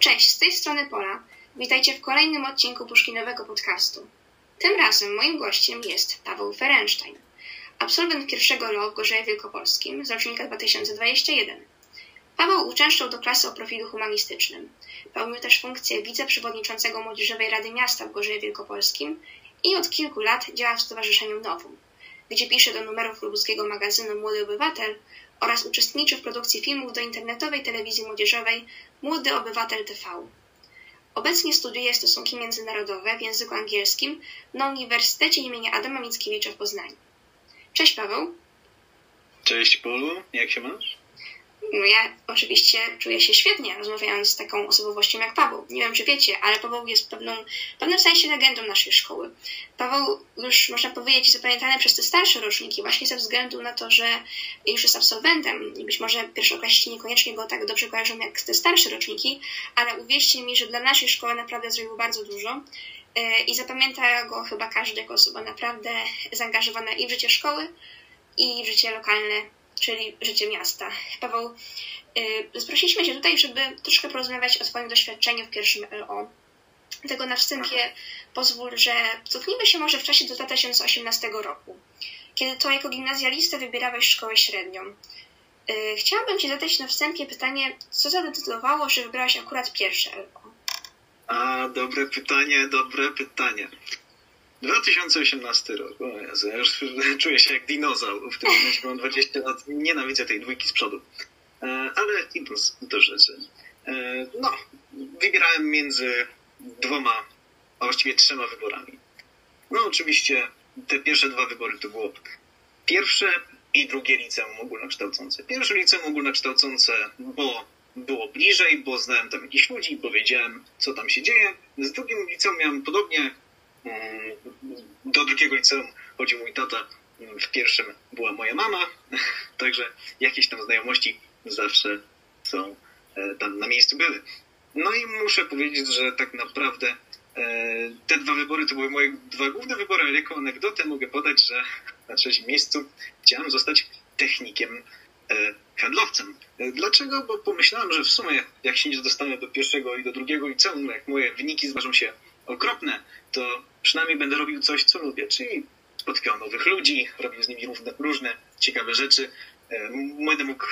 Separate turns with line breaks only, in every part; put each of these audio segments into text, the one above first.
Cześć, z tej strony Pola. Witajcie w kolejnym odcinku Puszkinowego podcastu. Tym razem moim gościem jest Paweł Ferenstein, absolwent pierwszego LO w Gorzeje Wielkopolskim z rocznika 2021. Paweł uczęszczał do klasy o profilu humanistycznym. Pełnił też funkcję wiceprzewodniczącego Młodzieżowej Rady Miasta w Gorzeje Wielkopolskim i od kilku lat działa w Stowarzyszeniu Nowum, gdzie pisze do numerów lubuskiego magazynu Młody Obywatel oraz uczestniczy w produkcji filmów do internetowej telewizji młodzieżowej Młody Obywatel TV. Obecnie studiuje stosunki międzynarodowe w języku angielskim na Uniwersytecie im. Adama Mickiewicza w Poznaniu. Cześć Paweł.
Cześć Polu, jak się masz?
No ja oczywiście czuję się świetnie rozmawiając z taką osobowością jak Paweł. Nie wiem, czy wiecie, ale Paweł jest pewną, w pewnym sensie legendą naszej szkoły. Paweł już, można powiedzieć, zapamiętany przez te starsze roczniki właśnie ze względu na to, że już jest absolwentem i być może pierwszoklasiści niekoniecznie go tak dobrze kojarzą jak te starsze roczniki, ale uwierzcie mi, że dla naszej szkoły naprawdę zrobił bardzo dużo e, i zapamięta go chyba każdy jako osoba naprawdę zaangażowana i w życie szkoły, i w życie lokalne czyli życie miasta. Paweł, yy, sprosiliśmy Cię tutaj, żeby troszkę porozmawiać o Twoim doświadczeniu w pierwszym LO. Dlatego na wstępie pozwól, że cofnijmy się może w czasie do 2018 roku, kiedy to jako gimnazjalista wybierałeś szkołę średnią. Yy, chciałabym Ci zadać na wstępie pytanie, co zadecydowało, że wybrałeś akurat pierwsze LO?
A, dobre pytanie, dobre pytanie. 2018 rok. O Jezu, ja już czuję się jak dinozaur. W tym momencie mam 20 lat. Nienawidzę tej dwójki z przodu. E, ale idąc do rzeczy. E, no, wybierałem między dwoma, a właściwie trzema wyborami. No, oczywiście te pierwsze dwa wybory to było pierwsze i drugie liceum ogólnokształcące. Pierwsze liceum ogólnokształcące, bo było bliżej, bo znałem tam jakichś ludzi, bo wiedziałem, co tam się dzieje. Z drugim liceum miałem podobnie, do drugiego liceum chodził mój tata, w pierwszym była moja mama, także jakieś tam znajomości zawsze są e, tam na miejscu były. No i muszę powiedzieć, że tak naprawdę e, te dwa wybory to były moje dwa główne wybory, ale jako anegdotę mogę podać, że na trzecim miejscu chciałem zostać technikiem e, handlowcem. Dlaczego? Bo pomyślałem, że w sumie jak się nie dostanę do pierwszego i do drugiego liceum, jak moje wyniki zważą się okropne, to przynajmniej będę robił coś, co lubię, czyli spotykał nowych ludzi, robił z nimi różne, różne ciekawe rzeczy, e, będę mógł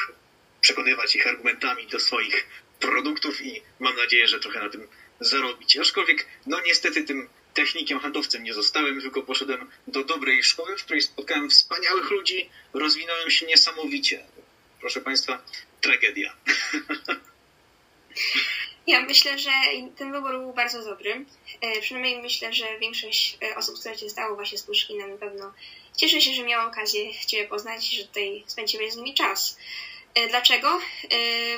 przekonywać ich argumentami do swoich produktów i mam nadzieję, że trochę na tym zarobić. Aczkolwiek, no niestety tym technikiem, handlowcem nie zostałem, tylko poszedłem do dobrej szkoły, w której spotkałem wspaniałych ludzi, rozwinąłem się niesamowicie. Proszę Państwa, tragedia.
Ja myślę, że ten wybór był bardzo dobry. E, przynajmniej myślę, że większość e, osób, które Cię znało właśnie z Puszkinem na pewno cieszy się, że miała okazję Ciebie poznać że tutaj spędziłeś z nimi czas. E, dlaczego?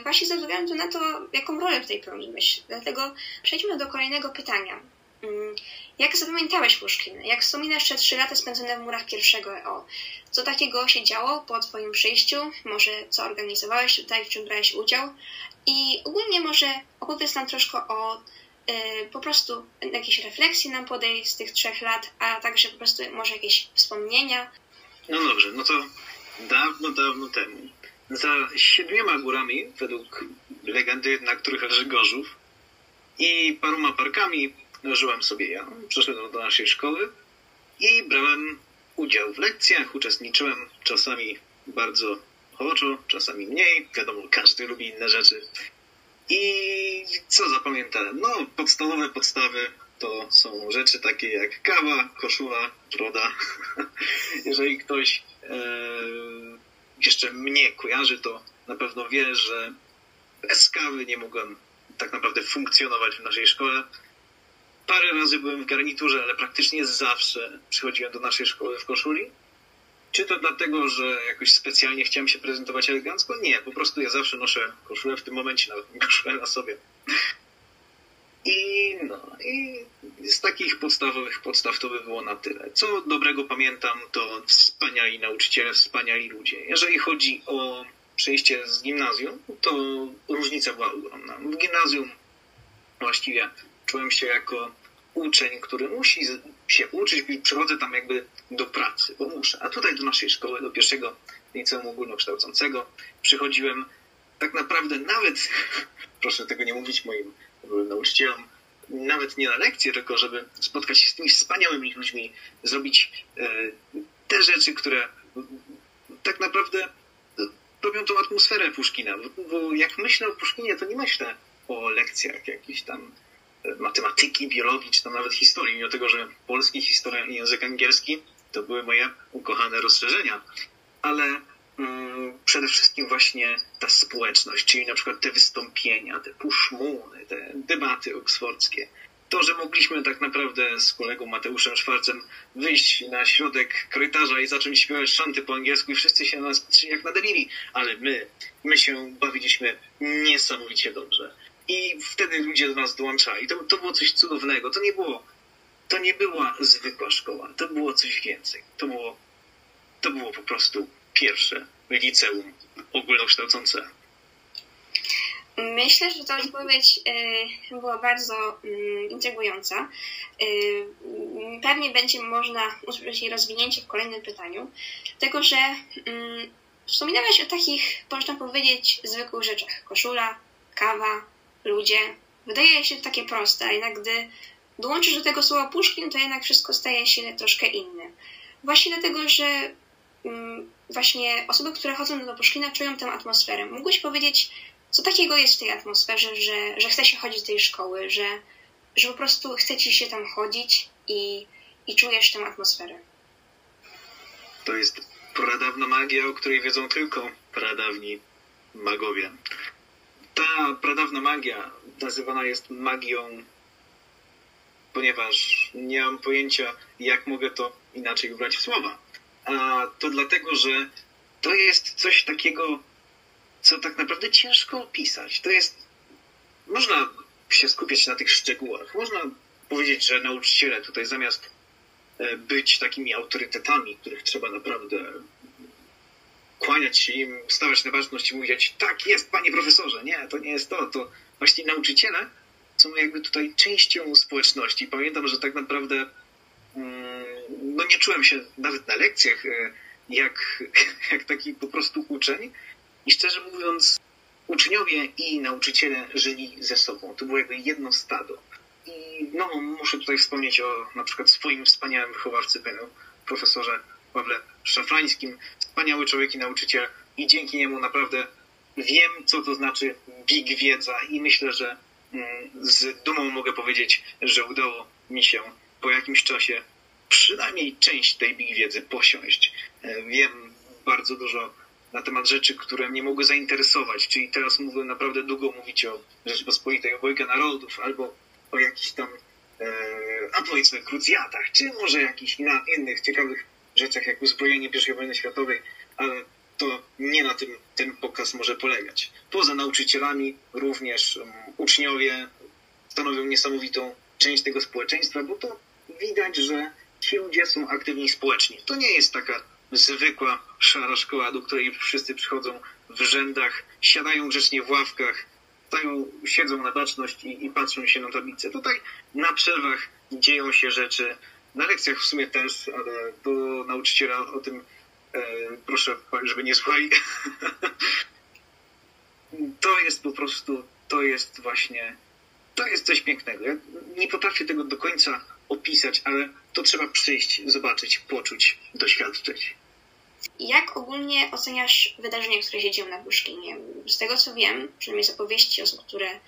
Właśnie ze względu na to, jaką rolę tutaj pełniłeś. Dlatego przejdźmy do kolejnego pytania. Mm, jak zapamiętałeś Puszkin? Jak wspominasz te trzy lata spędzone w murach pierwszego EO? Co takiego się działo po Twoim przyjściu? Może co organizowałeś tutaj, w czym brałeś udział? I ogólnie może opowiedz nam troszkę o y, po prostu jakieś refleksje nam podej z tych trzech lat, a także po prostu może jakieś wspomnienia.
No dobrze, no to dawno, dawno temu za siedmioma górami, według legendy, na których leży Gorzów i paroma parkami żyłem sobie ja. Przyszedłem do naszej szkoły i brałem udział w lekcjach, uczestniczyłem czasami bardzo ochoczo, czasami mniej. Wiadomo, każdy lubi inne rzeczy. I co zapamiętałem? No, podstawowe podstawy to są rzeczy takie jak kawa, koszula, broda. Jeżeli ktoś e, jeszcze mnie kojarzy, to na pewno wie, że bez kawy nie mogłem tak naprawdę funkcjonować w naszej szkole. Parę razy byłem w garniturze, ale praktycznie zawsze przychodziłem do naszej szkoły w koszuli. Czy to dlatego, że jakoś specjalnie chciałem się prezentować elegancko? Nie, po prostu ja zawsze noszę koszulę, w tym momencie nawet koszulę na sobie. I no, i z takich podstawowych podstaw to by było na tyle. Co dobrego pamiętam, to wspaniali nauczyciele, wspaniali ludzie. Jeżeli chodzi o przejście z gimnazjum, to różnica była ogromna. W gimnazjum właściwie czułem się jako uczeń, który musi się uczyć przychodzę tam jakby do pracy, bo muszę. A tutaj do naszej szkoły, do pierwszego liceum ogólnokształcącego przychodziłem tak naprawdę nawet, proszę tego nie mówić moim byłem nauczycielem nawet nie na lekcję, tylko żeby spotkać się z tymi wspaniałymi ludźmi, zrobić e, te rzeczy, które tak naprawdę robią tą atmosferę Puszkina. Bo jak myślę o Puszkinie, to nie myślę o lekcjach jakichś tam e, matematyki, biologii, czy tam nawet historii, mimo tego, że polski, historia i język angielski to były moje ukochane rozszerzenia. Ale mm, przede wszystkim właśnie ta społeczność, czyli na przykład te wystąpienia, te puszmuny, te debaty oksfordzkie. To, że mogliśmy tak naprawdę z kolegą Mateuszem Szwarcem wyjść na środek korytarza i zacząć śpiewać szanty po angielsku i wszyscy się na nas patrzyli jak na debili, ale my, my się bawiliśmy niesamowicie dobrze. I wtedy ludzie do nas dołączali. To, to było coś cudownego. To nie było, to nie była zwykła szkoła. To było coś więcej. To było, to było po prostu pierwsze liceum ogólnokształcące.
Myślę, że ta odpowiedź y, była bardzo y, intrygująca. Y, pewnie będzie można usłyszeć jej rozwinięcie w kolejnym pytaniu, dlatego że y, wspominałeś o takich, można powiedzieć, zwykłych rzeczach. Koszula, kawa, ludzie. Wydaje się to takie proste, a jednak gdy dołączysz do tego słowa Puszkin, to jednak wszystko staje się troszkę inne. Właśnie dlatego, że mm, właśnie osoby, które chodzą do Puszkina, czują tę atmosferę. Mógłbyś powiedzieć, co takiego jest w tej atmosferze, że, że chce się chodzić do tej szkoły, że, że po prostu chce ci się tam chodzić i, i czujesz tę atmosferę?
To jest pradawna magia, o której wiedzą tylko pradawni magowie. Ta pradawna magia nazywana jest magią ponieważ nie mam pojęcia, jak mogę to inaczej ubrać w słowa. A to dlatego, że to jest coś takiego, co tak naprawdę ciężko opisać. To jest. Można się skupiać na tych szczegółach. Można powiedzieć, że nauczyciele tutaj zamiast e, być takimi autorytetami, których trzeba naprawdę kłaniać się im, stawać na ważność i mówić, tak jest, panie profesorze. Nie, to nie jest to. To właśnie nauczyciele są jakby tutaj częścią społeczności. Pamiętam, że tak naprawdę mm, no nie czułem się nawet na lekcjach e, jak, jak taki po prostu uczeń. I szczerze mówiąc, uczniowie i nauczyciele żyli ze sobą. To było jakby jedno stado. I no, muszę tutaj wspomnieć o na przykład swoim wspaniałym wychowawcy Benu, profesorze Pawle Szafrańskim. Wspaniały człowiek i nauczyciel i dzięki niemu naprawdę wiem, co to znaczy big wiedza i myślę, że Mm, z dumą mogę powiedzieć, że udało mi się po jakimś czasie przynajmniej część tej big wiedzy posiąść. E, wiem bardzo dużo na temat rzeczy, które mnie mogły zainteresować, czyli teraz mogłem naprawdę długo mówić o Rzeczypospolitej obojga narodów, albo o jakichś tam, e, a powiedzmy, krucjatach, czy może jakichś innych ciekawych rzeczach, jak uzbrojenie I wojny światowej, ale to nie na tym ten pokaz może polegać. Poza nauczycielami również um, uczniowie stanowią niesamowitą część tego społeczeństwa, bo to widać, że ci ludzie są aktywni społecznie. To nie jest taka zwykła szara szkoła, do której wszyscy przychodzą w rzędach, siadają grzecznie w ławkach, stają, siedzą na baczność i, i patrzą się na tablicę. Tutaj na przerwach dzieją się rzeczy, na lekcjach w sumie też, ale do nauczyciela o tym E, proszę, żeby nie słuchali. to jest po prostu, to jest właśnie, to jest coś pięknego. Ja nie potrafię tego do końca opisać, ale to trzeba przyjść, zobaczyć, poczuć, doświadczyć.
Jak ogólnie oceniasz wydarzenia, które się dzieją na Puszkinie? Z tego co wiem, przynajmniej z opowieści osób, które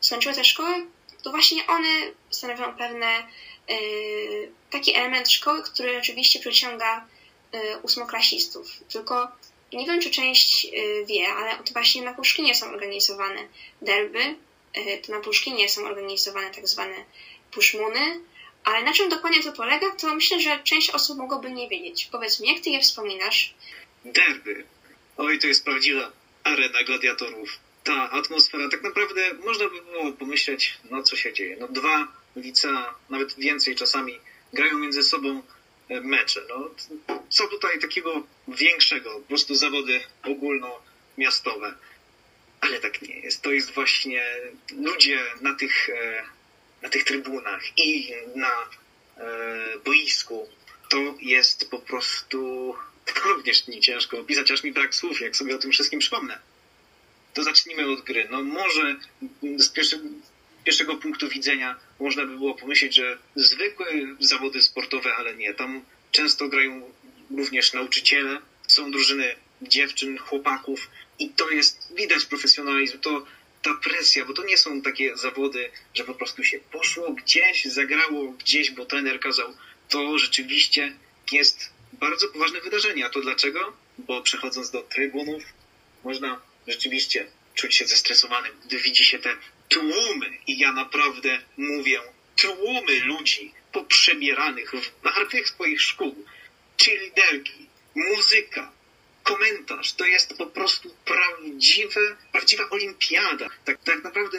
skończyły tę szkołę, to właśnie one stanowią pewne taki element szkoły, który rzeczywiście przyciąga Y, ósmoklasistów. Tylko nie wiem, czy część y, wie, ale to właśnie na Puszkinie są organizowane derby, y, to na Puszkinie są organizowane tak zwane puszmuny, ale na czym dokładnie to polega, to myślę, że część osób mogłoby nie wiedzieć. Powiedz mi, jak ty je wspominasz?
Derby. Oj, to jest prawdziwa arena gladiatorów. Ta atmosfera, tak naprawdę można by było pomyśleć, no co się dzieje. No dwa licea, nawet więcej czasami, grają między sobą mecze. No, co tutaj takiego większego, po prostu zawody ogólnomiastowe. Ale tak nie jest. To jest właśnie ludzie na tych, e, na tych trybunach i na e, boisku. To jest po prostu również nie ciężko opisać, aż mi brak słów, jak sobie o tym wszystkim przypomnę. To zacznijmy od gry. No może z pierwszym, pierwszego punktu widzenia można by było pomyśleć, że zwykłe zawody sportowe, ale nie. Tam często grają również nauczyciele, są drużyny dziewczyn, chłopaków i to jest, widać profesjonalizm, to ta presja, bo to nie są takie zawody, że po prostu się poszło gdzieś, zagrało gdzieś, bo trener kazał. To rzeczywiście jest bardzo poważne wydarzenie. A to dlaczego? Bo przechodząc do trybunów, można rzeczywiście czuć się zestresowanym, gdy widzi się te tłumy, i ja naprawdę mówię, tłumy ludzi poprzebieranych w barwy swoich szkół, liderki, muzyka, komentarz, to jest po prostu prawdziwe, prawdziwa olimpiada. Tak, tak naprawdę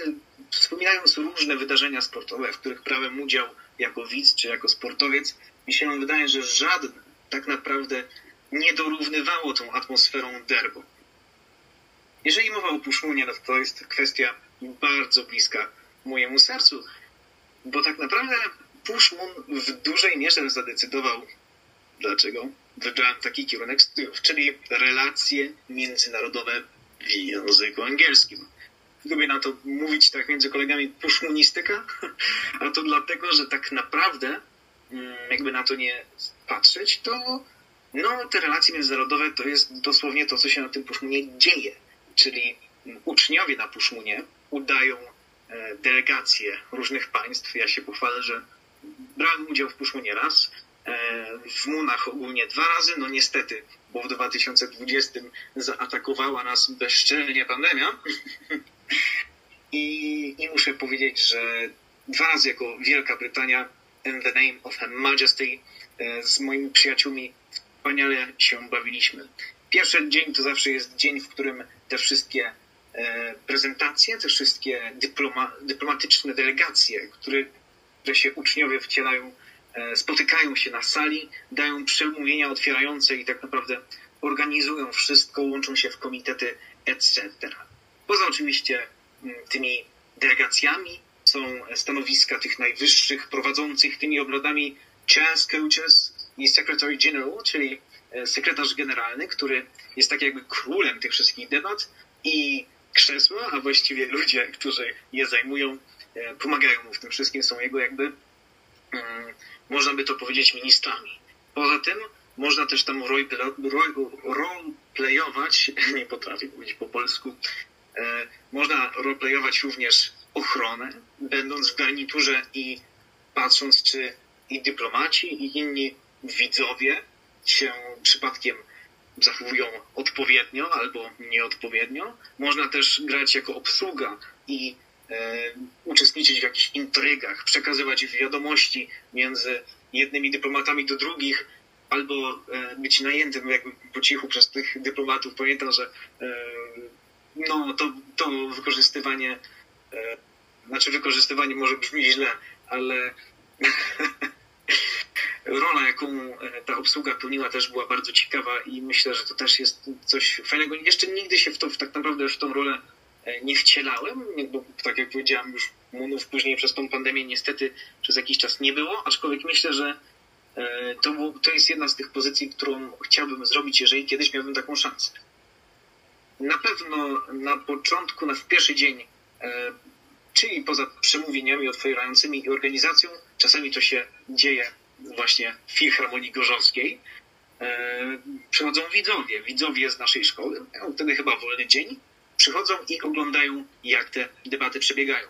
wspominając różne wydarzenia sportowe, w których brałem udział jako widz czy jako sportowiec, mi się wydaje, że żadne tak naprawdę nie dorównywało tą atmosferą derbo. Jeżeli mowa o Puszmunie, no to jest kwestia bardzo bliska mojemu sercu, bo tak naprawdę Puszmun w dużej mierze zadecydował, dlaczego wybrałem taki kierunek studiów, czyli relacje międzynarodowe w języku angielskim. Lubię na to mówić tak między kolegami puszmunistyka, a to dlatego, że tak naprawdę, mm, jakby na to nie patrzeć, to no, te relacje międzynarodowe to jest dosłownie to, co się na tym puszmunie dzieje. Czyli uczniowie na puszmunie udają e, delegacje różnych państw. Ja się pochwalę, że brałem udział w puszmunie raz, e, w Munach ogólnie dwa razy, no niestety, bo w 2020 zaatakowała nas bezczelnie pandemia. I, I muszę powiedzieć, że dwa razy jako Wielka Brytania in the name of Her Majesty e, z moimi przyjaciółmi wspaniale się bawiliśmy. Pierwszy dzień to zawsze jest dzień, w którym te wszystkie prezentacje, te wszystkie dyploma, dyplomatyczne delegacje, które, które się uczniowie wcielają, e, spotykają się na sali, dają przemówienia otwierające i tak naprawdę organizują wszystko, łączą się w komitety, etc. Poza oczywiście tymi delegacjami są stanowiska tych najwyższych prowadzących tymi obradami chess coaches i secretary general, czyli e, sekretarz generalny, który jest tak jakby królem tych wszystkich debat i krzesła, a właściwie ludzie, którzy je zajmują, e, pomagają mu w tym wszystkim, są jego jakby, mm, można by to powiedzieć, ministrami. Poza tym można też tam roleplayować, nie potrafię powiedzieć po polsku, e, można roleplayować również ochronę, będąc w garniturze i patrząc, czy i dyplomaci, i inni widzowie się przypadkiem zachowują odpowiednio albo nieodpowiednio. Można też grać jako obsługa i e, uczestniczyć w jakichś intrygach, przekazywać wiadomości między jednymi dyplomatami do drugich, albo e, być najętym jakby po cichu przez tych dyplomatów. Pamiętam, że e, no, to, to wykorzystywanie, e, znaczy wykorzystywanie może brzmi źle, ale rola, jaką e, ta obsługa pełniła, też była bardzo ciekawa i myślę, że to też jest coś fajnego. Jeszcze nigdy się w to, tak naprawdę w tą rolę e, nie wcielałem, bo tak jak powiedziałem już Munów później przez tą pandemię niestety przez jakiś czas nie było, aczkolwiek myślę, że e, to, to jest jedna z tych pozycji, którą chciałbym zrobić, jeżeli kiedyś miałbym taką szansę. Na pewno na początku, na w pierwszy dzień, czyli poza przemówieniami otwierającymi i organizacją, czasami to się dzieje właśnie Filharmonii Gorzowskiej, e, przychodzą widzowie, widzowie z naszej szkoły, mają wtedy chyba wolny dzień, przychodzą i oglądają, jak te debaty przebiegają.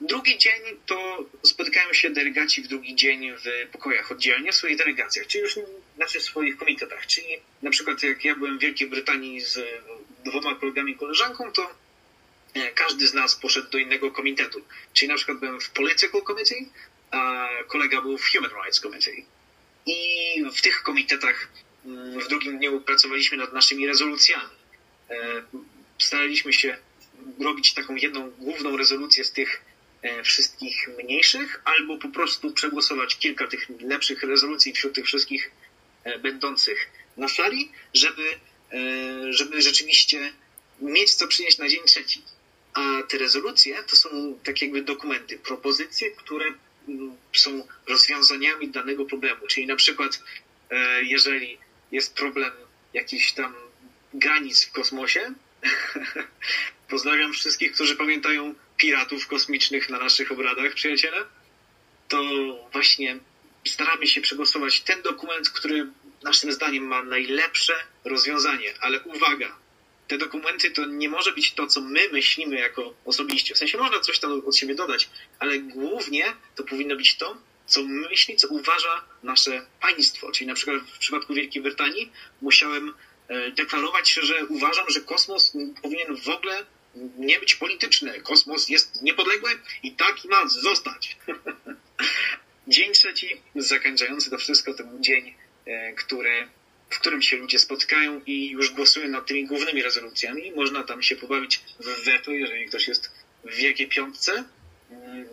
Drugi dzień to spotykają się delegaci w drugi dzień w pokojach oddzielnie, w swoich delegacjach, czyli już znaczy w swoich komitetach. Czyli na przykład jak ja byłem w Wielkiej Brytanii z dwoma kolegami koleżanką, to e, każdy z nas poszedł do innego komitetu. Czyli na przykład byłem w Political Committee, kolega był w Human Rights Committee. I w tych komitetach mm, w drugim dniu pracowaliśmy nad naszymi rezolucjami. E, staraliśmy się robić taką jedną główną rezolucję z tych e, wszystkich mniejszych, albo po prostu przegłosować kilka tych lepszych rezolucji wśród tych wszystkich e, będących na sali, żeby, żeby rzeczywiście mieć co przynieść na dzień trzeci. A te rezolucje to są tak jakby dokumenty, propozycje, które są rozwiązaniami danego problemu. Czyli na przykład, e, jeżeli jest problem jakichś tam granic w kosmosie, pozdrawiam wszystkich, którzy pamiętają piratów kosmicznych na naszych obradach, przyjaciele, to właśnie staramy się przegłosować ten dokument, który naszym zdaniem ma najlepsze rozwiązanie. Ale uwaga, te dokumenty to nie może być to, co my myślimy jako osobiście. W sensie można coś tam od siebie dodać, ale głównie to powinno być to, co myśli, co uważa nasze państwo. Czyli na przykład w przypadku Wielkiej Brytanii musiałem e, deklarować, że uważam, że kosmos powinien w ogóle nie być polityczny. Kosmos jest niepodległy i tak ma zostać. dzień trzeci, zakończający to wszystko, był dzień, e, który, w którym się ludzie spotkają i już głosują nad tymi głównymi rezolucjami. Można tam się pobawić w weto, jeżeli ktoś jest w Wielkiej Piątce, mm,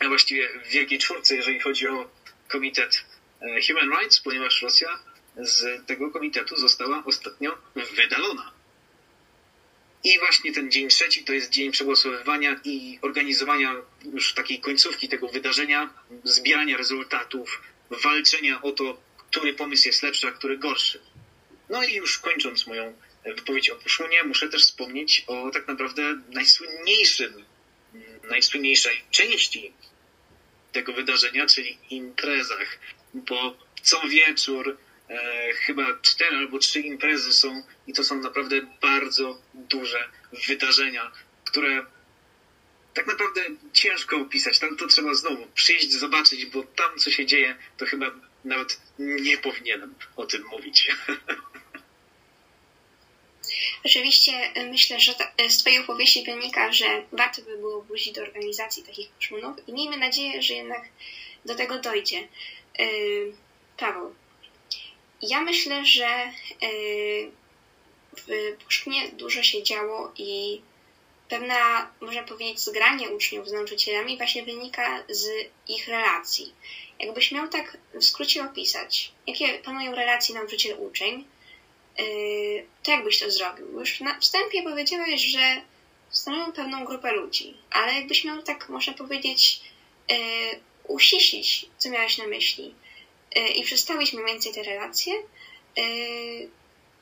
a właściwie w Wielkiej Czwórce, jeżeli chodzi o Komitet e, Human Rights, ponieważ Rosja z tego komitetu została ostatnio wydalona. I właśnie ten dzień trzeci to jest dzień przegłosowywania i organizowania już takiej końcówki tego wydarzenia, zbierania rezultatów, walczenia o to, który pomysł jest lepszy, a który gorszy. No i już kończąc moją wypowiedź o Puszunie, muszę też wspomnieć o tak naprawdę najsłynniejszym, najsłynniejszej części tego wydarzenia, czyli imprezach, bo co wieczór e, chyba cztery albo trzy imprezy są i to są naprawdę bardzo duże wydarzenia, które tak naprawdę ciężko opisać. Tam to trzeba znowu przyjść, zobaczyć, bo tam co się dzieje, to chyba nawet nie powinienem o tym mówić.
Oczywiście e, myślę, że e, z Twojej opowieści wynika, że warto by było wrócić do organizacji takich koszmunów i miejmy nadzieję, że jednak do tego dojdzie. Paweł, ja myślę, że e, w Puszkinie dużo się działo i pewna, można powiedzieć, zgranie uczniów z nauczycielami właśnie wynika z ich relacji. Jakbyś miał tak w skrócie opisać, jakie panują relacje nauczyciel-uczeń, e, to jakbyś to zrobił? Już na wstępie powiedziałeś, że stanowią pewną grupę ludzi, ale jakbyś miał tak, można powiedzieć, e, uściślić, co miałeś na myśli, E, i przedstawić mniej więcej te relacje,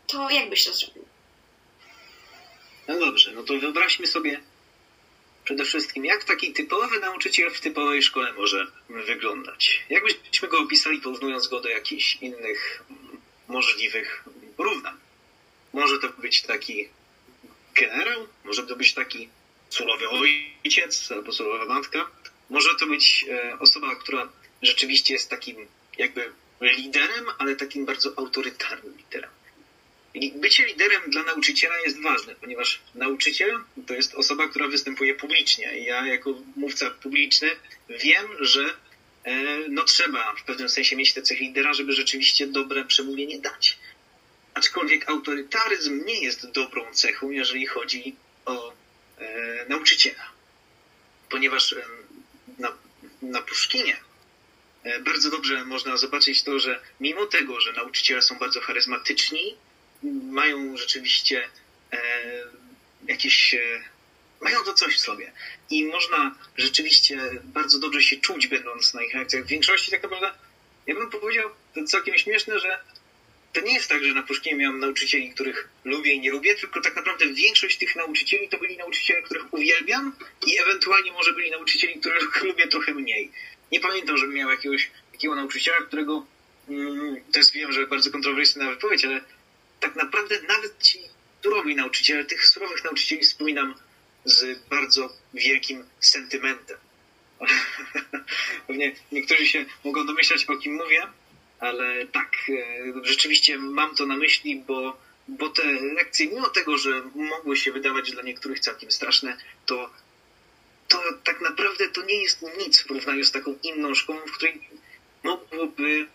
to jak byś to zrobił?
No dobrze, no to wyobraźmy sobie przede wszystkim, jak taki typowy nauczyciel w typowej szkole może wyglądać. Jakbyśmy go opisali, porównując go do jakichś innych możliwych równań. Może to być taki generał, może to być taki surowy ojciec albo surowa matka, może to być e, osoba, która rzeczywiście jest takim jakby liderem, ale takim bardzo autorytarnym liderem. Bycie liderem dla nauczyciela jest ważne, ponieważ nauczyciel to jest osoba, która występuje publicznie. Ja jako mówca publiczny wiem, że e, no trzeba w pewnym sensie mieć te cechy lidera, żeby rzeczywiście dobre przemówienie dać. Aczkolwiek autorytaryzm nie jest dobrą cechą, jeżeli chodzi o e, nauczyciela. Ponieważ na, na Puszkinie E, bardzo dobrze można zobaczyć to, że mimo tego, że nauczyciele są bardzo charyzmatyczni, mają rzeczywiście e, jakieś. E, mają to coś w sobie. I można rzeczywiście bardzo dobrze się czuć, będąc na ich lekcjach. W większości tak naprawdę, ja bym powiedział, to całkiem śmieszne, że to nie jest tak, że na Puszkinie miałem nauczycieli, których lubię i nie lubię, tylko tak naprawdę większość tych nauczycieli to byli nauczyciele, których uwielbiam i ewentualnie może byli nauczycieli, których lubię trochę mniej nie pamiętam, żebym miał jakiegoś takiego nauczyciela, którego mm, jest wiem, że bardzo kontrowersyjna wypowiedź, ale tak naprawdę nawet ci surowi nauczyciele, tych surowych nauczycieli wspominam z bardzo wielkim sentymentem. Pewnie niektórzy się mogą domyślać, o kim mówię, ale tak, e, rzeczywiście mam to na myśli, bo, bo te lekcje, mimo tego, że mogły się wydawać dla niektórych całkiem straszne, to to tak naprawdę to nie jest nic w porównaniu z taką inną szkołą, w której mogłoby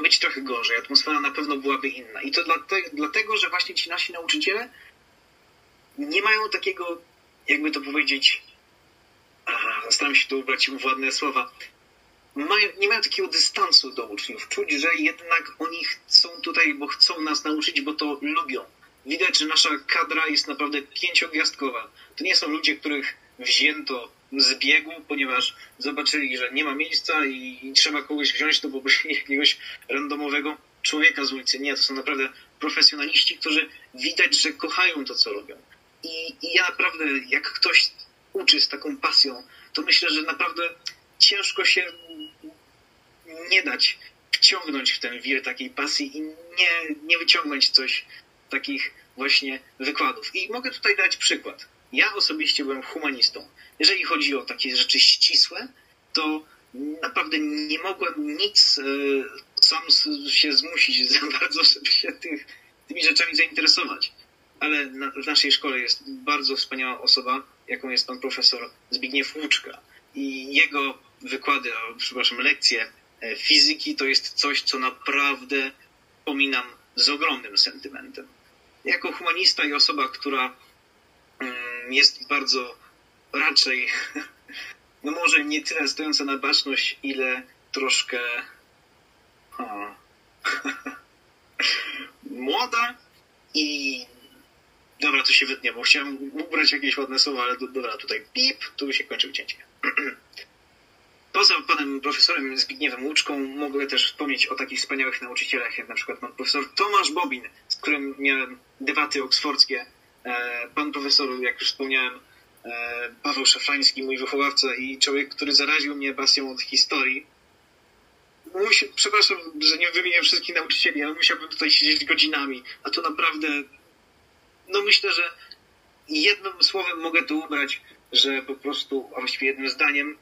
być trochę gorzej. Atmosfera na pewno byłaby inna. I to dlatego, że właśnie ci nasi nauczyciele nie mają takiego, jakby to powiedzieć, staram się tu ubrać ładne słowa, mają, nie mają takiego dystansu do uczniów. Czuć, że jednak oni są tutaj, bo chcą nas nauczyć, bo to lubią. Widać, że nasza kadra jest naprawdę pięciogwiazdkowa. To nie są ludzie, których wzięto z biegu, ponieważ zobaczyli, że nie ma miejsca i, trzeba kogoś wziąć, to byłoby jakiegoś randomowego człowieka z ulicy. Nie, to są naprawdę profesjonaliści, którzy widać, że kochają to, co robią. I, i ja naprawdę, jak ktoś uczy z taką pasją, to myślę, że naprawdę ciężko się nie dać wciągnąć w ten wir takiej pasji i nie, nie wyciągnąć coś takich właśnie wykładów. I mogę tutaj dać przykład. Ja osobiście byłem humanistą. Jeżeli chodzi o takie rzeczy ścisłe, to naprawdę nie mogłem nic e, sam się zmusić za bardzo, żeby się tych, tymi rzeczami zainteresować. Ale na, w naszej szkole jest bardzo wspaniała osoba, jaką jest pan profesor Zbigniew Łuczka. I jego wykłady, przepraszam, lekcje e, fizyki to jest coś, co naprawdę pominam z ogromnym sentymentem. Jako humanista i osoba, która mm, jest bardzo raczej, no może nie tyle stojąca na baczność, ile troszkę młoda i dobra, to się wytnie, bo chciałem ubrać jakieś ładne słowa, ale dobra, tutaj pip, tu się kończy cięcie. Poza panem profesorem Zbigniewem Łuczką mogę też wspomnieć o takich wspaniałych nauczycielach, jak na przykład pan profesor Tomasz Bobin, z którym miałem debaty oksfordzkie. E, pan profesor, jak już wspomniałem, Paweł Szafrański, mój wychowawca i człowiek, który zaraził mnie pasją od historii. Musi, przepraszam, że nie wymienię wszystkich nauczycieli, ale musiałbym tutaj siedzieć godzinami, a to naprawdę, no myślę, że jednym słowem mogę to ubrać, że po prostu, a właściwie jednym zdaniem,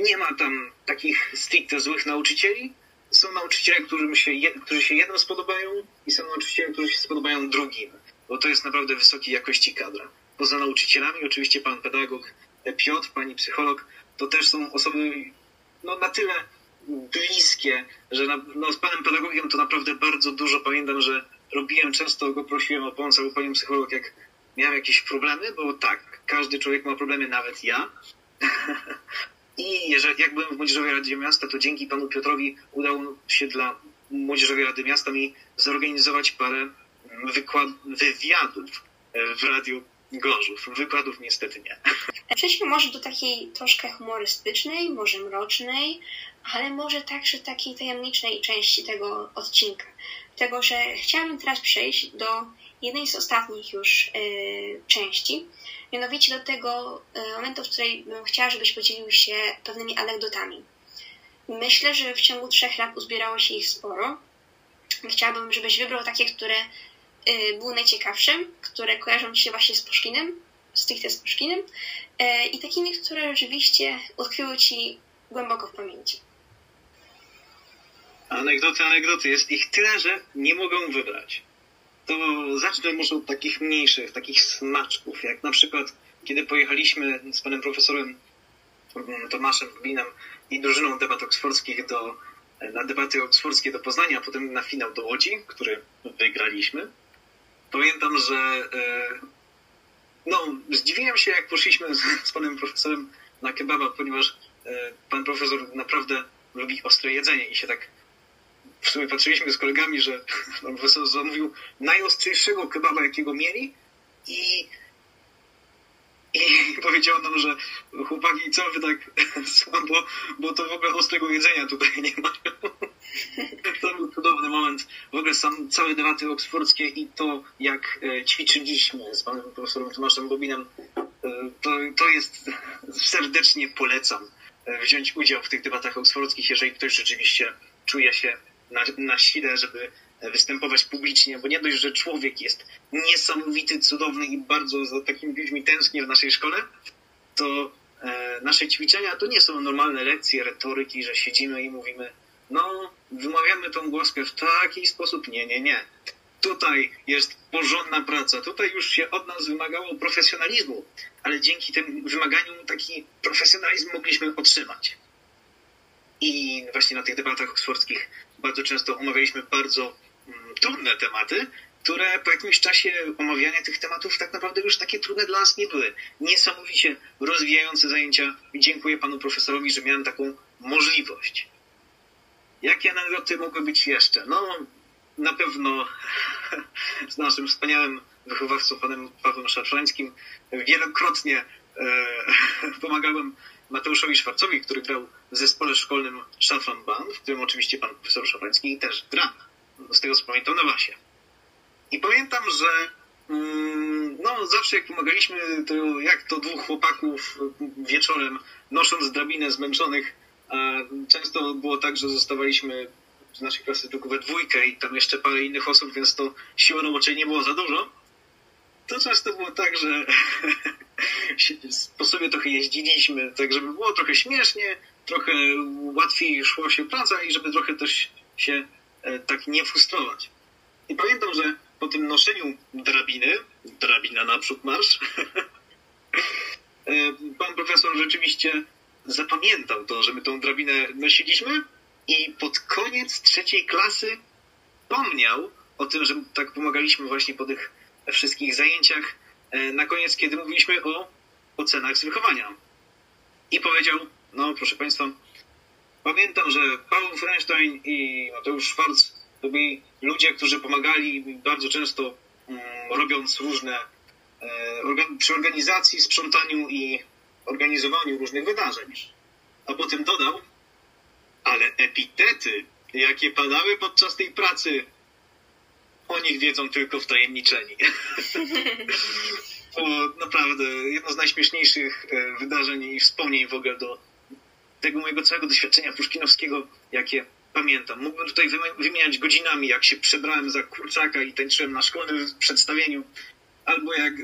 nie ma tam takich stricte złych nauczycieli. Są nauczyciele, którzy się, którzy się jednym spodobają i są nauczyciele, którzy się spodobają drugim, bo to jest naprawdę wysokiej jakości kadra. Poza nauczycielami, oczywiście pan pedagog Piotr, pani psycholog, to też są osoby no, na tyle bliskie, że na, no, z panem pedagogiem to naprawdę bardzo dużo pamiętam, że robiłem często, go prosiłem o pomoc albo panią psycholog, jak miałem jakieś problemy, bo tak, każdy człowiek ma problemy, nawet ja. I jeżeli, jak byłem w Młodzieżowej Radzie Miasta, to dzięki panu Piotrowi udało się dla Młodzieżowej Rady Miasta mi zorganizować parę wykład, wywiadów w Radiu Gorzów. Wykładów niestety nie.
Przejdźmy może do takiej troszkę humorystycznej, może mrocznej, ale może także takiej tajemniczej części tego odcinka. Tego, że chciałabym teraz przejść do jednej z ostatnich już yy, części, mianowicie do tego e, momentu, w którym bym chciała, żebyś podzielił się pewnymi anegdotami. Myślę, że w ciągu trzech lat uzbierało się ich sporo. Chciałabym, żebyś wybrał takie, które e, były najciekawsze, które kojarzą się właśnie z Puszkinem, stricte z Puszkinem e, i takimi, które rzeczywiście utkwiły ci głęboko w pamięci.
Anegdoty, anegdoty. Jest ich tyle, że nie mogę wybrać to zacznę może od takich mniejszych, takich smaczków, jak na przykład kiedy pojechaliśmy z panem profesorem mm, Tomaszem Rubinem i drużyną debat oksfordzkich do, na debaty oksfordzkie do Poznania, a potem na finał do Łodzi, który wygraliśmy. Pamiętam, że e, no, zdziwiłem się, jak poszliśmy z, z panem profesorem na kebaba, ponieważ e, pan profesor naprawdę lubi ostre jedzenie i się tak w sumie patrzyliśmy z kolegami, że pan profesor zamówił najostrzejszego kebaba, jakiego mieli i, i powiedział nam, że chłopaki, co wy tak słabo, bo to w ogóle ostrego jedzenia tutaj nie ma. To był cudowny moment. W ogóle sam całe debaty oksfordzkie i to, jak e, ćwiczyliśmy z panem profesorem Tomaszem Bobinem, e, to, to jest, serdecznie polecam e, wziąć udział w tych debatach oksfordzkich, jeżeli ktoś rzeczywiście czuje się na, na sile, żeby występować publicznie, bo nie dość, że człowiek jest niesamowity, cudowny i bardzo za takimi ludźmi tęsknię w naszej szkole, to e, nasze ćwiczenia to nie są normalne lekcje retoryki, że siedzimy i mówimy, no, wymawiamy tą głoskę w taki sposób. Nie, nie, nie. Tutaj jest porządna praca. Tutaj już się od nas wymagało profesjonalizmu, ale dzięki tym wymaganiom taki profesjonalizm mogliśmy otrzymać. I właśnie na tych debatach oksfordzkich bardzo często omawialiśmy bardzo trudne tematy, które po jakimś czasie omawiania tych tematów tak naprawdę już takie trudne dla nas nie były. Niesamowicie rozwijające zajęcia. Dziękuję panu profesorowi, że miałem taką możliwość. Jakie anegdoty mogły być jeszcze? No, na pewno z naszym wspaniałym wychowawcą, panem Pawłem Szafrańskim, wielokrotnie e, pomagałem Mateuszowi Szwarcowi, który grał w zespole szkolnym Szafran Band, w którym oczywiście pan profesor Szafański też gra, z tego co pamiętam, na basie. I pamiętam, że mm, no, zawsze jak pomagaliśmy, to jak to dwóch chłopaków wieczorem, nosząc drabinę zmęczonych, a często było tak, że zostawaliśmy z naszej klasy tylko we dwójkę i tam jeszcze parę innych osób, więc to siły roboczej nie było za dużo. To często było tak, że po sobie trochę jeździliśmy, tak żeby było trochę śmiesznie, trochę łatwiej szło się praca i żeby trochę też się tak nie frustrować. I pamiętam, że po tym noszeniu drabiny, drabina naprzód marsz, e, pan profesor rzeczywiście zapamiętał to, że my tą drabinę nosiliśmy i pod koniec trzeciej klasy pomniał o tym, że tak pomagaliśmy właśnie po tych wszystkich zajęciach e, na koniec, kiedy mówiliśmy o ocenach z wychowania. I powiedział, no proszę Państwa, pamiętam, że Paweł Frenstein i Mateusz Schwarz to byli ludzie, którzy pomagali bardzo często um, robiąc różne e, przy organizacji, sprzątaniu i organizowaniu różnych wydarzeń. A potem dodał, ale epitety, jakie padały podczas tej pracy, o nich wiedzą tylko wtajemniczeni. to naprawdę jedno z najśmieszniejszych e, wydarzeń i wspomnień w ogóle do tego mojego całego doświadczenia puszkinowskiego, jakie pamiętam. Mógłbym tutaj wymieniać godzinami, jak się przebrałem za kurczaka i tańczyłem na szkolnym przedstawieniu, albo jak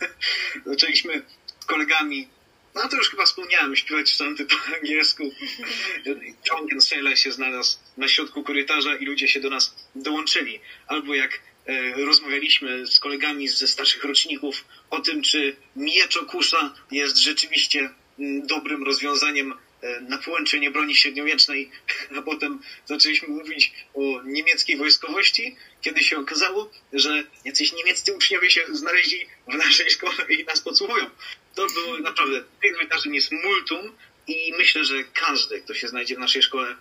zaczęliśmy z kolegami no to już chyba wspomniałem, śpiewać sztanty po angielsku. Drunken Sailor się znalazł na środku korytarza i ludzie się do nas dołączyli. Albo jak e, rozmawialiśmy z kolegami ze starszych roczników o tym, czy miecz okusza jest rzeczywiście mm, dobrym rozwiązaniem na połączenie broni średniowiecznej, a potem zaczęliśmy mówić o niemieckiej wojskowości, kiedy się okazało, że jacyś niemieccy uczniowie się znaleźli w naszej szkole i nas podsłuchują to było naprawdę, tych wydarzeń jest multum i myślę, że każdy, kto się znajdzie w naszej szkole,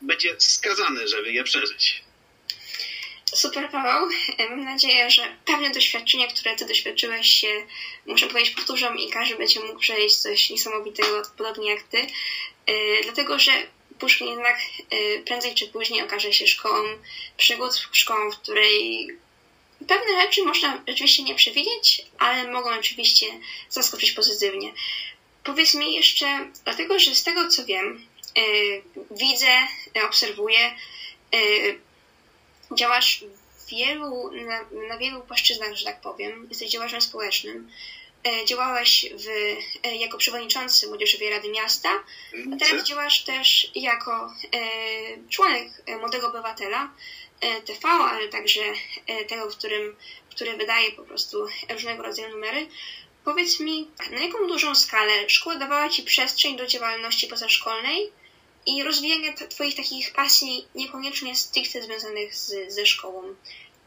będzie skazany, żeby je przeżyć.
Super, Paweł. Mam nadzieję, że pewne doświadczenia, które ty doświadczyłeś się, muszę powiedzieć, powtórzą i każdy będzie mógł przejść coś niesamowitego, podobnie jak ty. Yy, dlatego, że Puszkin jednak yy, prędzej czy później okaże się szkołą przygód, szkołą, w której Pewne rzeczy można oczywiście nie przewidzieć, ale mogą oczywiście zaskoczyć pozytywnie. Powiedz mi jeszcze, dlatego że z tego co wiem, widzę, obserwuję, działasz wielu, na, na, wielu płaszczyznach, że tak powiem. Jesteś działaczem społecznym. Yy, działałeś w, yy, jako przewodniczący Młodzieżowej Rady Miasta, a teraz działasz też jako yy, członek Młodego Obywatela. E, TV, ale także e, tego, w którym, który wydaje po prostu różnego rodzaju numery. Powiedz mi, na jaką dużą skalę szkoła dawała Ci przestrzeń do działalności pozaszkolnej i rozwijania Twoich takich pasji niekoniecznie stricte związanych z, ze szkołą?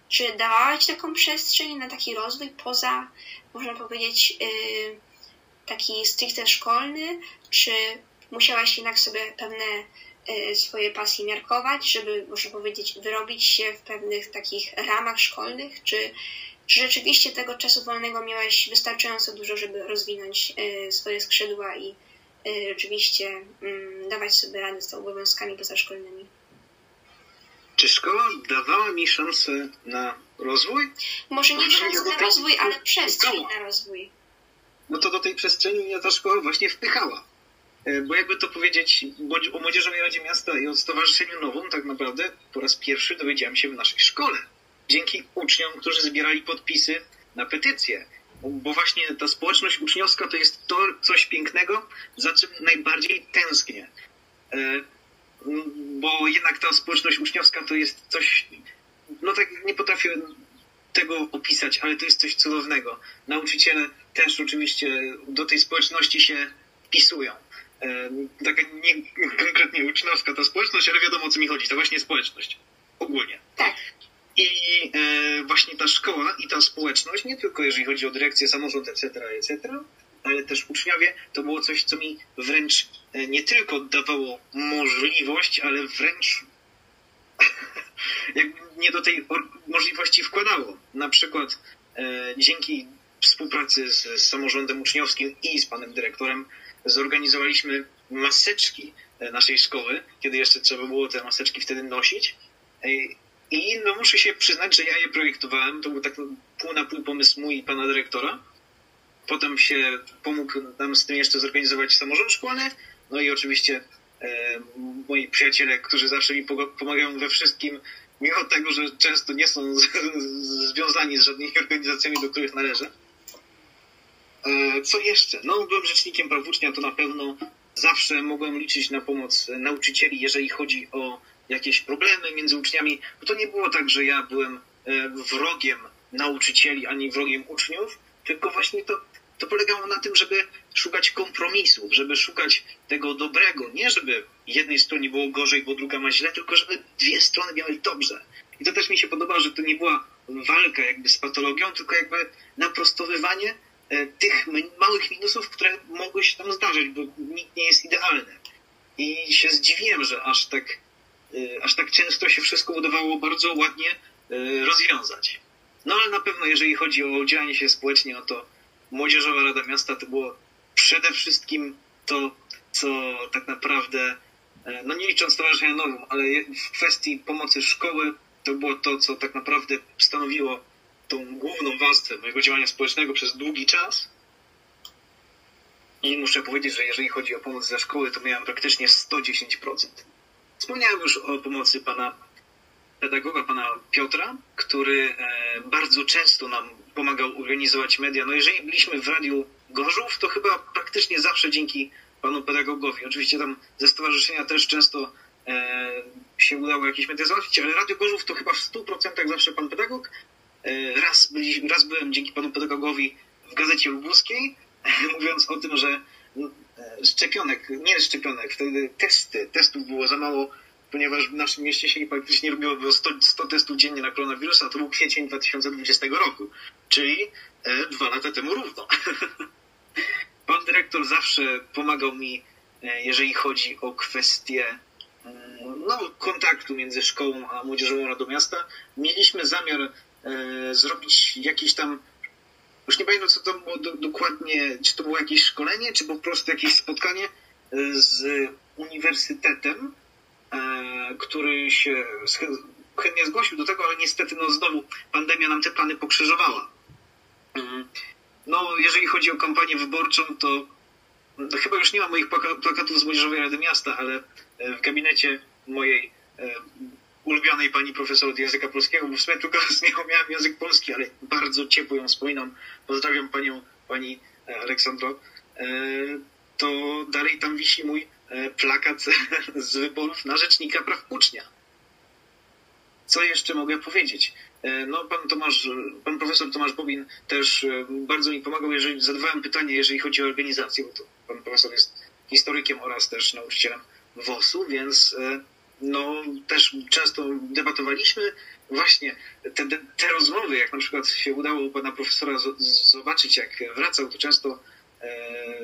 Czy dawała Ci taką przestrzeń na taki rozwój poza, można powiedzieć, yy, taki stricte szkolny, czy musiałaś jednak sobie pewne Y, swoje pasje miarkować, żeby, można powiedzieć, wyrobić się w pewnych takich ramach szkolnych, czy, czy rzeczywiście tego czasu wolnego miałeś wystarczająco dużo, żeby rozwinąć y, swoje skrzydła i rzeczywiście mm, dawać sobie radę z obowiązkami pozaszkolnymi?
Czy szkoła dawała mi szansę na rozwój?
Może nie szansę na rozwój, ale przestrzeń na rozwój.
No to do tej przestrzeni mnie ta szkoła właśnie wpychała E, bo jakby to powiedzieć, o Młodzieżowej Radzie Miasta i o Stowarzyszeniu Nową tak naprawdę po raz pierwszy dowiedziałem się w naszej szkole. Dzięki uczniom, którzy zbierali podpisy na petycję. Bo właśnie ta społeczność uczniowska to jest to coś pięknego, za czym najbardziej tęsknię. E, bo jednak ta społeczność uczniowska to jest coś, no tak nie potrafię tego opisać, ale to jest coś cudownego. Nauczyciele też oczywiście do tej społeczności się wpisują taka nie konkretnie uczniowska ta społeczność, ale wiadomo o co mi chodzi, to właśnie społeczność. Ogólnie.
Tak.
I e, właśnie ta szkoła i ta społeczność, nie tylko jeżeli chodzi o dyrekcję, samorząd, etc., etc., ale też uczniowie, to było coś, co mi wręcz e, nie tylko dawało możliwość, ale wręcz jakby nie do tej możliwości wkładało. Na przykład e, dzięki współpracy z, z samorządem uczniowskim i z panem dyrektorem zorganizowaliśmy maseczki e, naszej szkoły, kiedy jeszcze trzeba było te maseczki wtedy nosić. I no muszę się przyznać, że ja je projektowałem. To był tak pół na pół pomysł mój i pana dyrektora. Potem się pomógł nam z tym jeszcze zorganizować samorząd szkolny. No i oczywiście e, moi przyjaciele, którzy zawsze mi pomagają we wszystkim, mimo tego, że często nie są z, z, związani z żadnymi organizacjami, do których należę. E, co jeszcze? No, byłem rzecznikiem praw ucznia, to na pewno zawsze mogłem liczyć na pomoc nauczycieli, jeżeli chodzi o jakieś problemy między uczniami. Bo to nie było tak, że ja byłem e, wrogiem nauczycieli ani wrogiem uczniów, tylko właśnie to, to polegało na tym, żeby szukać kompromisów, żeby szukać tego dobrego. Nie żeby jednej stronie było gorzej, bo druga ma źle, tylko żeby dwie strony miały dobrze. I to też mi się podoba, że to nie była walka jakby z patologią, tylko jakby naprostowywanie e, tych małych minusów, które mogły się tam zdarzyć, bo nikt nie jest idealny. I się zdziwiłem, że aż tak, aż tak często się wszystko udawało bardzo ładnie e, rozwiązać. No ale na pewno, jeżeli chodzi o udzielanie się społecznie, no to Młodzieżowa Rada Miasta to było przede wszystkim to, co tak naprawdę, e, no nie licząc Stowarzyszenia Nowym, ale w kwestii pomocy szkoły, to było to, co tak naprawdę stanowiło tą główną warstwę mojego działania społecznego przez długi czas. I muszę powiedzieć, że jeżeli chodzi o pomoc ze szkoły, to miałem praktycznie 110%. Wspomniałem już o pomocy pana pedagoga, pana Piotra, który e, bardzo często nam pomagał organizować media. No jeżeli byliśmy w Radiu Gorzów, to chyba praktycznie zawsze dzięki panu pedagogowi. Oczywiście tam ze stowarzyszenia też często e, się udało jakieś media załatwić, ale Radio Gorzów to chyba w 100% zawsze pan pedagog. E, raz, raz byłem dzięki panu pedagogowi w Gazecie Lubuskiej, mówiąc o tym, że szczepionek, nie szczepionek, wtedy testy, testów było za mało ponieważ w naszym mieście się praktycznie robiło 100, 100 testów dziennie na koronawirusa, to był kwiecień 2020 roku, czyli e, dwa lata temu równo. Pan dyrektor zawsze pomagał mi, e, jeżeli chodzi o kwestie mm, no, kontaktu między szkołą a Młodzieżową Radą Miasta. Mieliśmy zamiar e, zrobić jakieś tam, już nie pamiętam co to było do, dokładnie, czy to było jakieś szkolenie, czy po prostu jakieś spotkanie e, z uniwersytetem, E, który się chętnie zgłosił do tego, ale niestety no znowu pandemia nam te plany pokrzyżowała. Mm. No, jeżeli chodzi o kampanię wyborczą, to no, chyba już nie ma moich plakatów z Młodzieżowej Rady Miasta, ale e, w gabinecie mojej e, ulubionej pani profesor od języka polskiego, bo w sumie tylko miałem język polski, ale bardzo ciepło ją wspominam. Pozdrawiam panią, pani Aleksandro. To dalej tam wisi mój E, plakat z wyborów na rzecznika praw ucznia. Co jeszcze mogę powiedzieć? E, no, pan Tomasz, pan profesor Tomasz Bobin też e, bardzo mi pomagał, jeżeli zadawałem pytanie, jeżeli chodzi o organizację, bo to pan profesor jest historykiem oraz też nauczycielem WOS-u, więc no, też często debatowaliśmy właśnie te, te rozmowy, jak na przykład się udało pana profesora zobaczyć, jak wracał, to często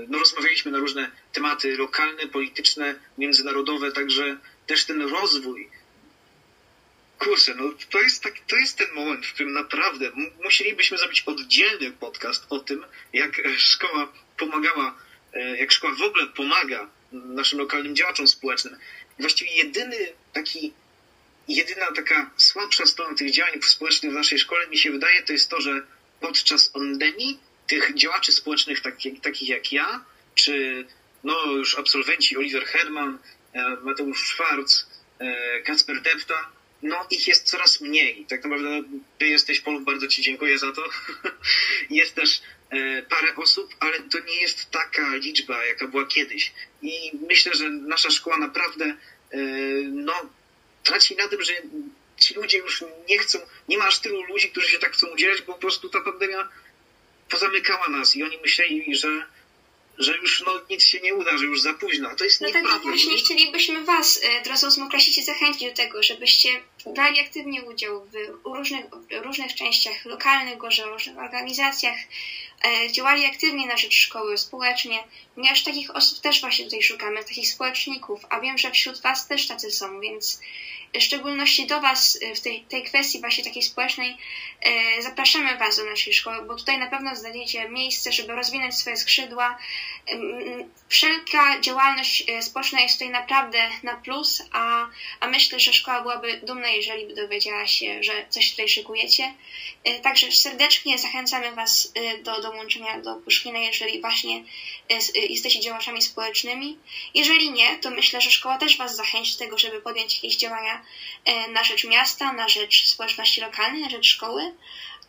no, rozmawialiśmy na różne tematy lokalne, polityczne, międzynarodowe, także też ten rozwój. Kurczę, no to jest, tak, to jest ten moment, w którym naprawdę musielibyśmy zrobić oddzielny podcast o tym, jak szkoła pomagała, e, jak szkoła w ogóle pomaga naszym lokalnym działaczom społecznym. Właściwie jedyny taki, jedyna taka słabsza strona tych działań społecznych w naszej szkole mi się wydaje, to jest to, że podczas pandemii tych działaczy społecznych takich, takich jak ja, czy no już absolwenci Oliver Herman, e, Mateusz Schwarz, e, Kacper Depta, no ich jest coraz mniej. Tak naprawdę ty jesteś, Polu, bardzo ci dziękuję za to. jest też parę osób, ale to nie jest taka liczba, jaka była kiedyś. I myślę, że nasza szkoła naprawdę no, traci na tym, że ci ludzie już nie chcą, nie ma aż tylu ludzi, którzy się tak chcą udzielać, bo po prostu ta pandemia pozamykała nas i oni myśleli, że, że już no, nic się nie uda, że już za późno. To jest
Dlatego
nieprawda.
właśnie chcielibyśmy Was, e, drodzy ósmoklasisty, zachęcić do tego, żebyście brali aktywnie udział w różnych, różnych częściach lokalnych, gorze, różnych organizacjach, e, działali aktywnie na rzecz szkoły, społecznie, ponieważ takich osób też właśnie tutaj szukamy, takich społeczników, a wiem, że wśród Was też tacy są, więc w szczególności do Was w tej, tej kwestii właśnie takiej społecznej zapraszamy Was do naszej szkoły, bo tutaj na pewno znajdziecie miejsce, żeby rozwinąć swoje skrzydła. Wszelka działalność społeczna jest tutaj naprawdę na plus, a, a myślę, że szkoła byłaby dumna, jeżeli by dowiedziała się, że coś tutaj szykujecie. Także serdecznie zachęcamy Was do dołączenia do Puszkina, jeżeli właśnie jesteście działaczami społecznymi. Jeżeli nie, to myślę, że szkoła też Was zachęci do tego, żeby podjąć jakieś działania na rzecz miasta, na rzecz społeczności lokalnej, na rzecz szkoły,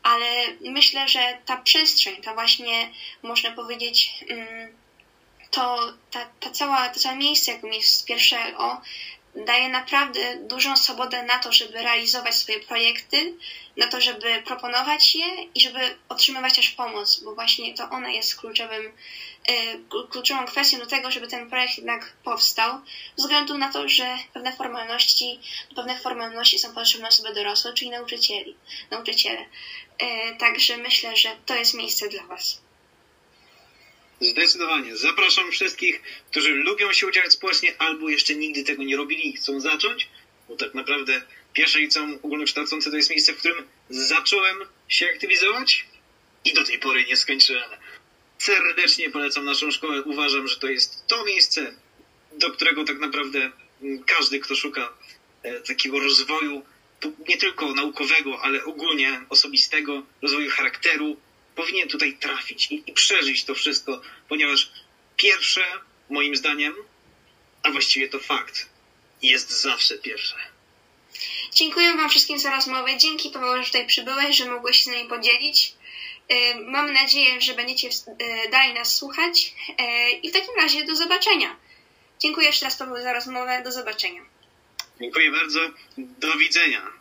ale myślę, że ta przestrzeń, ta właśnie, można powiedzieć, to ta, ta cała, to całe miejsce, jakim jest pierwsze O, daje naprawdę dużą swobodę na to, żeby realizować swoje projekty, na to, żeby proponować je i żeby otrzymywać też pomoc, bo właśnie to ona jest kluczowym, kluczową kwestią do tego, żeby ten projekt jednak powstał, ze względu na to, że pewne formalności, pewnych formalności są potrzebne osoby dorosłe, czyli nauczycieli, nauczyciele. Także myślę, że to jest miejsce dla Was.
Zdecydowanie. Zapraszam wszystkich, którzy lubią się udzielać społecznie albo jeszcze nigdy tego nie robili i chcą zacząć, bo tak naprawdę pierwsze liceum ogólnokształcące to jest miejsce, w którym zacząłem się aktywizować i do tej pory nie skończyłem. Serdecznie polecam naszą szkołę. Uważam, że to jest to miejsce, do którego tak naprawdę każdy, kto szuka takiego rozwoju, nie tylko naukowego, ale ogólnie osobistego, rozwoju charakteru, powinien tutaj trafić i, i, przeżyć to wszystko, ponieważ pierwsze, moim zdaniem, a właściwie to fakt, jest zawsze pierwsze.
Dziękuję Wam wszystkim za rozmowę. Dzięki Paweł, że tutaj przybyłeś, że mogłeś się z nami podzielić. Mam nadzieję, że będziecie dalej nas słuchać i w takim razie do zobaczenia. Dziękuję jeszcze raz Paweł za rozmowę. Do zobaczenia.
Dziękuję bardzo. Do widzenia.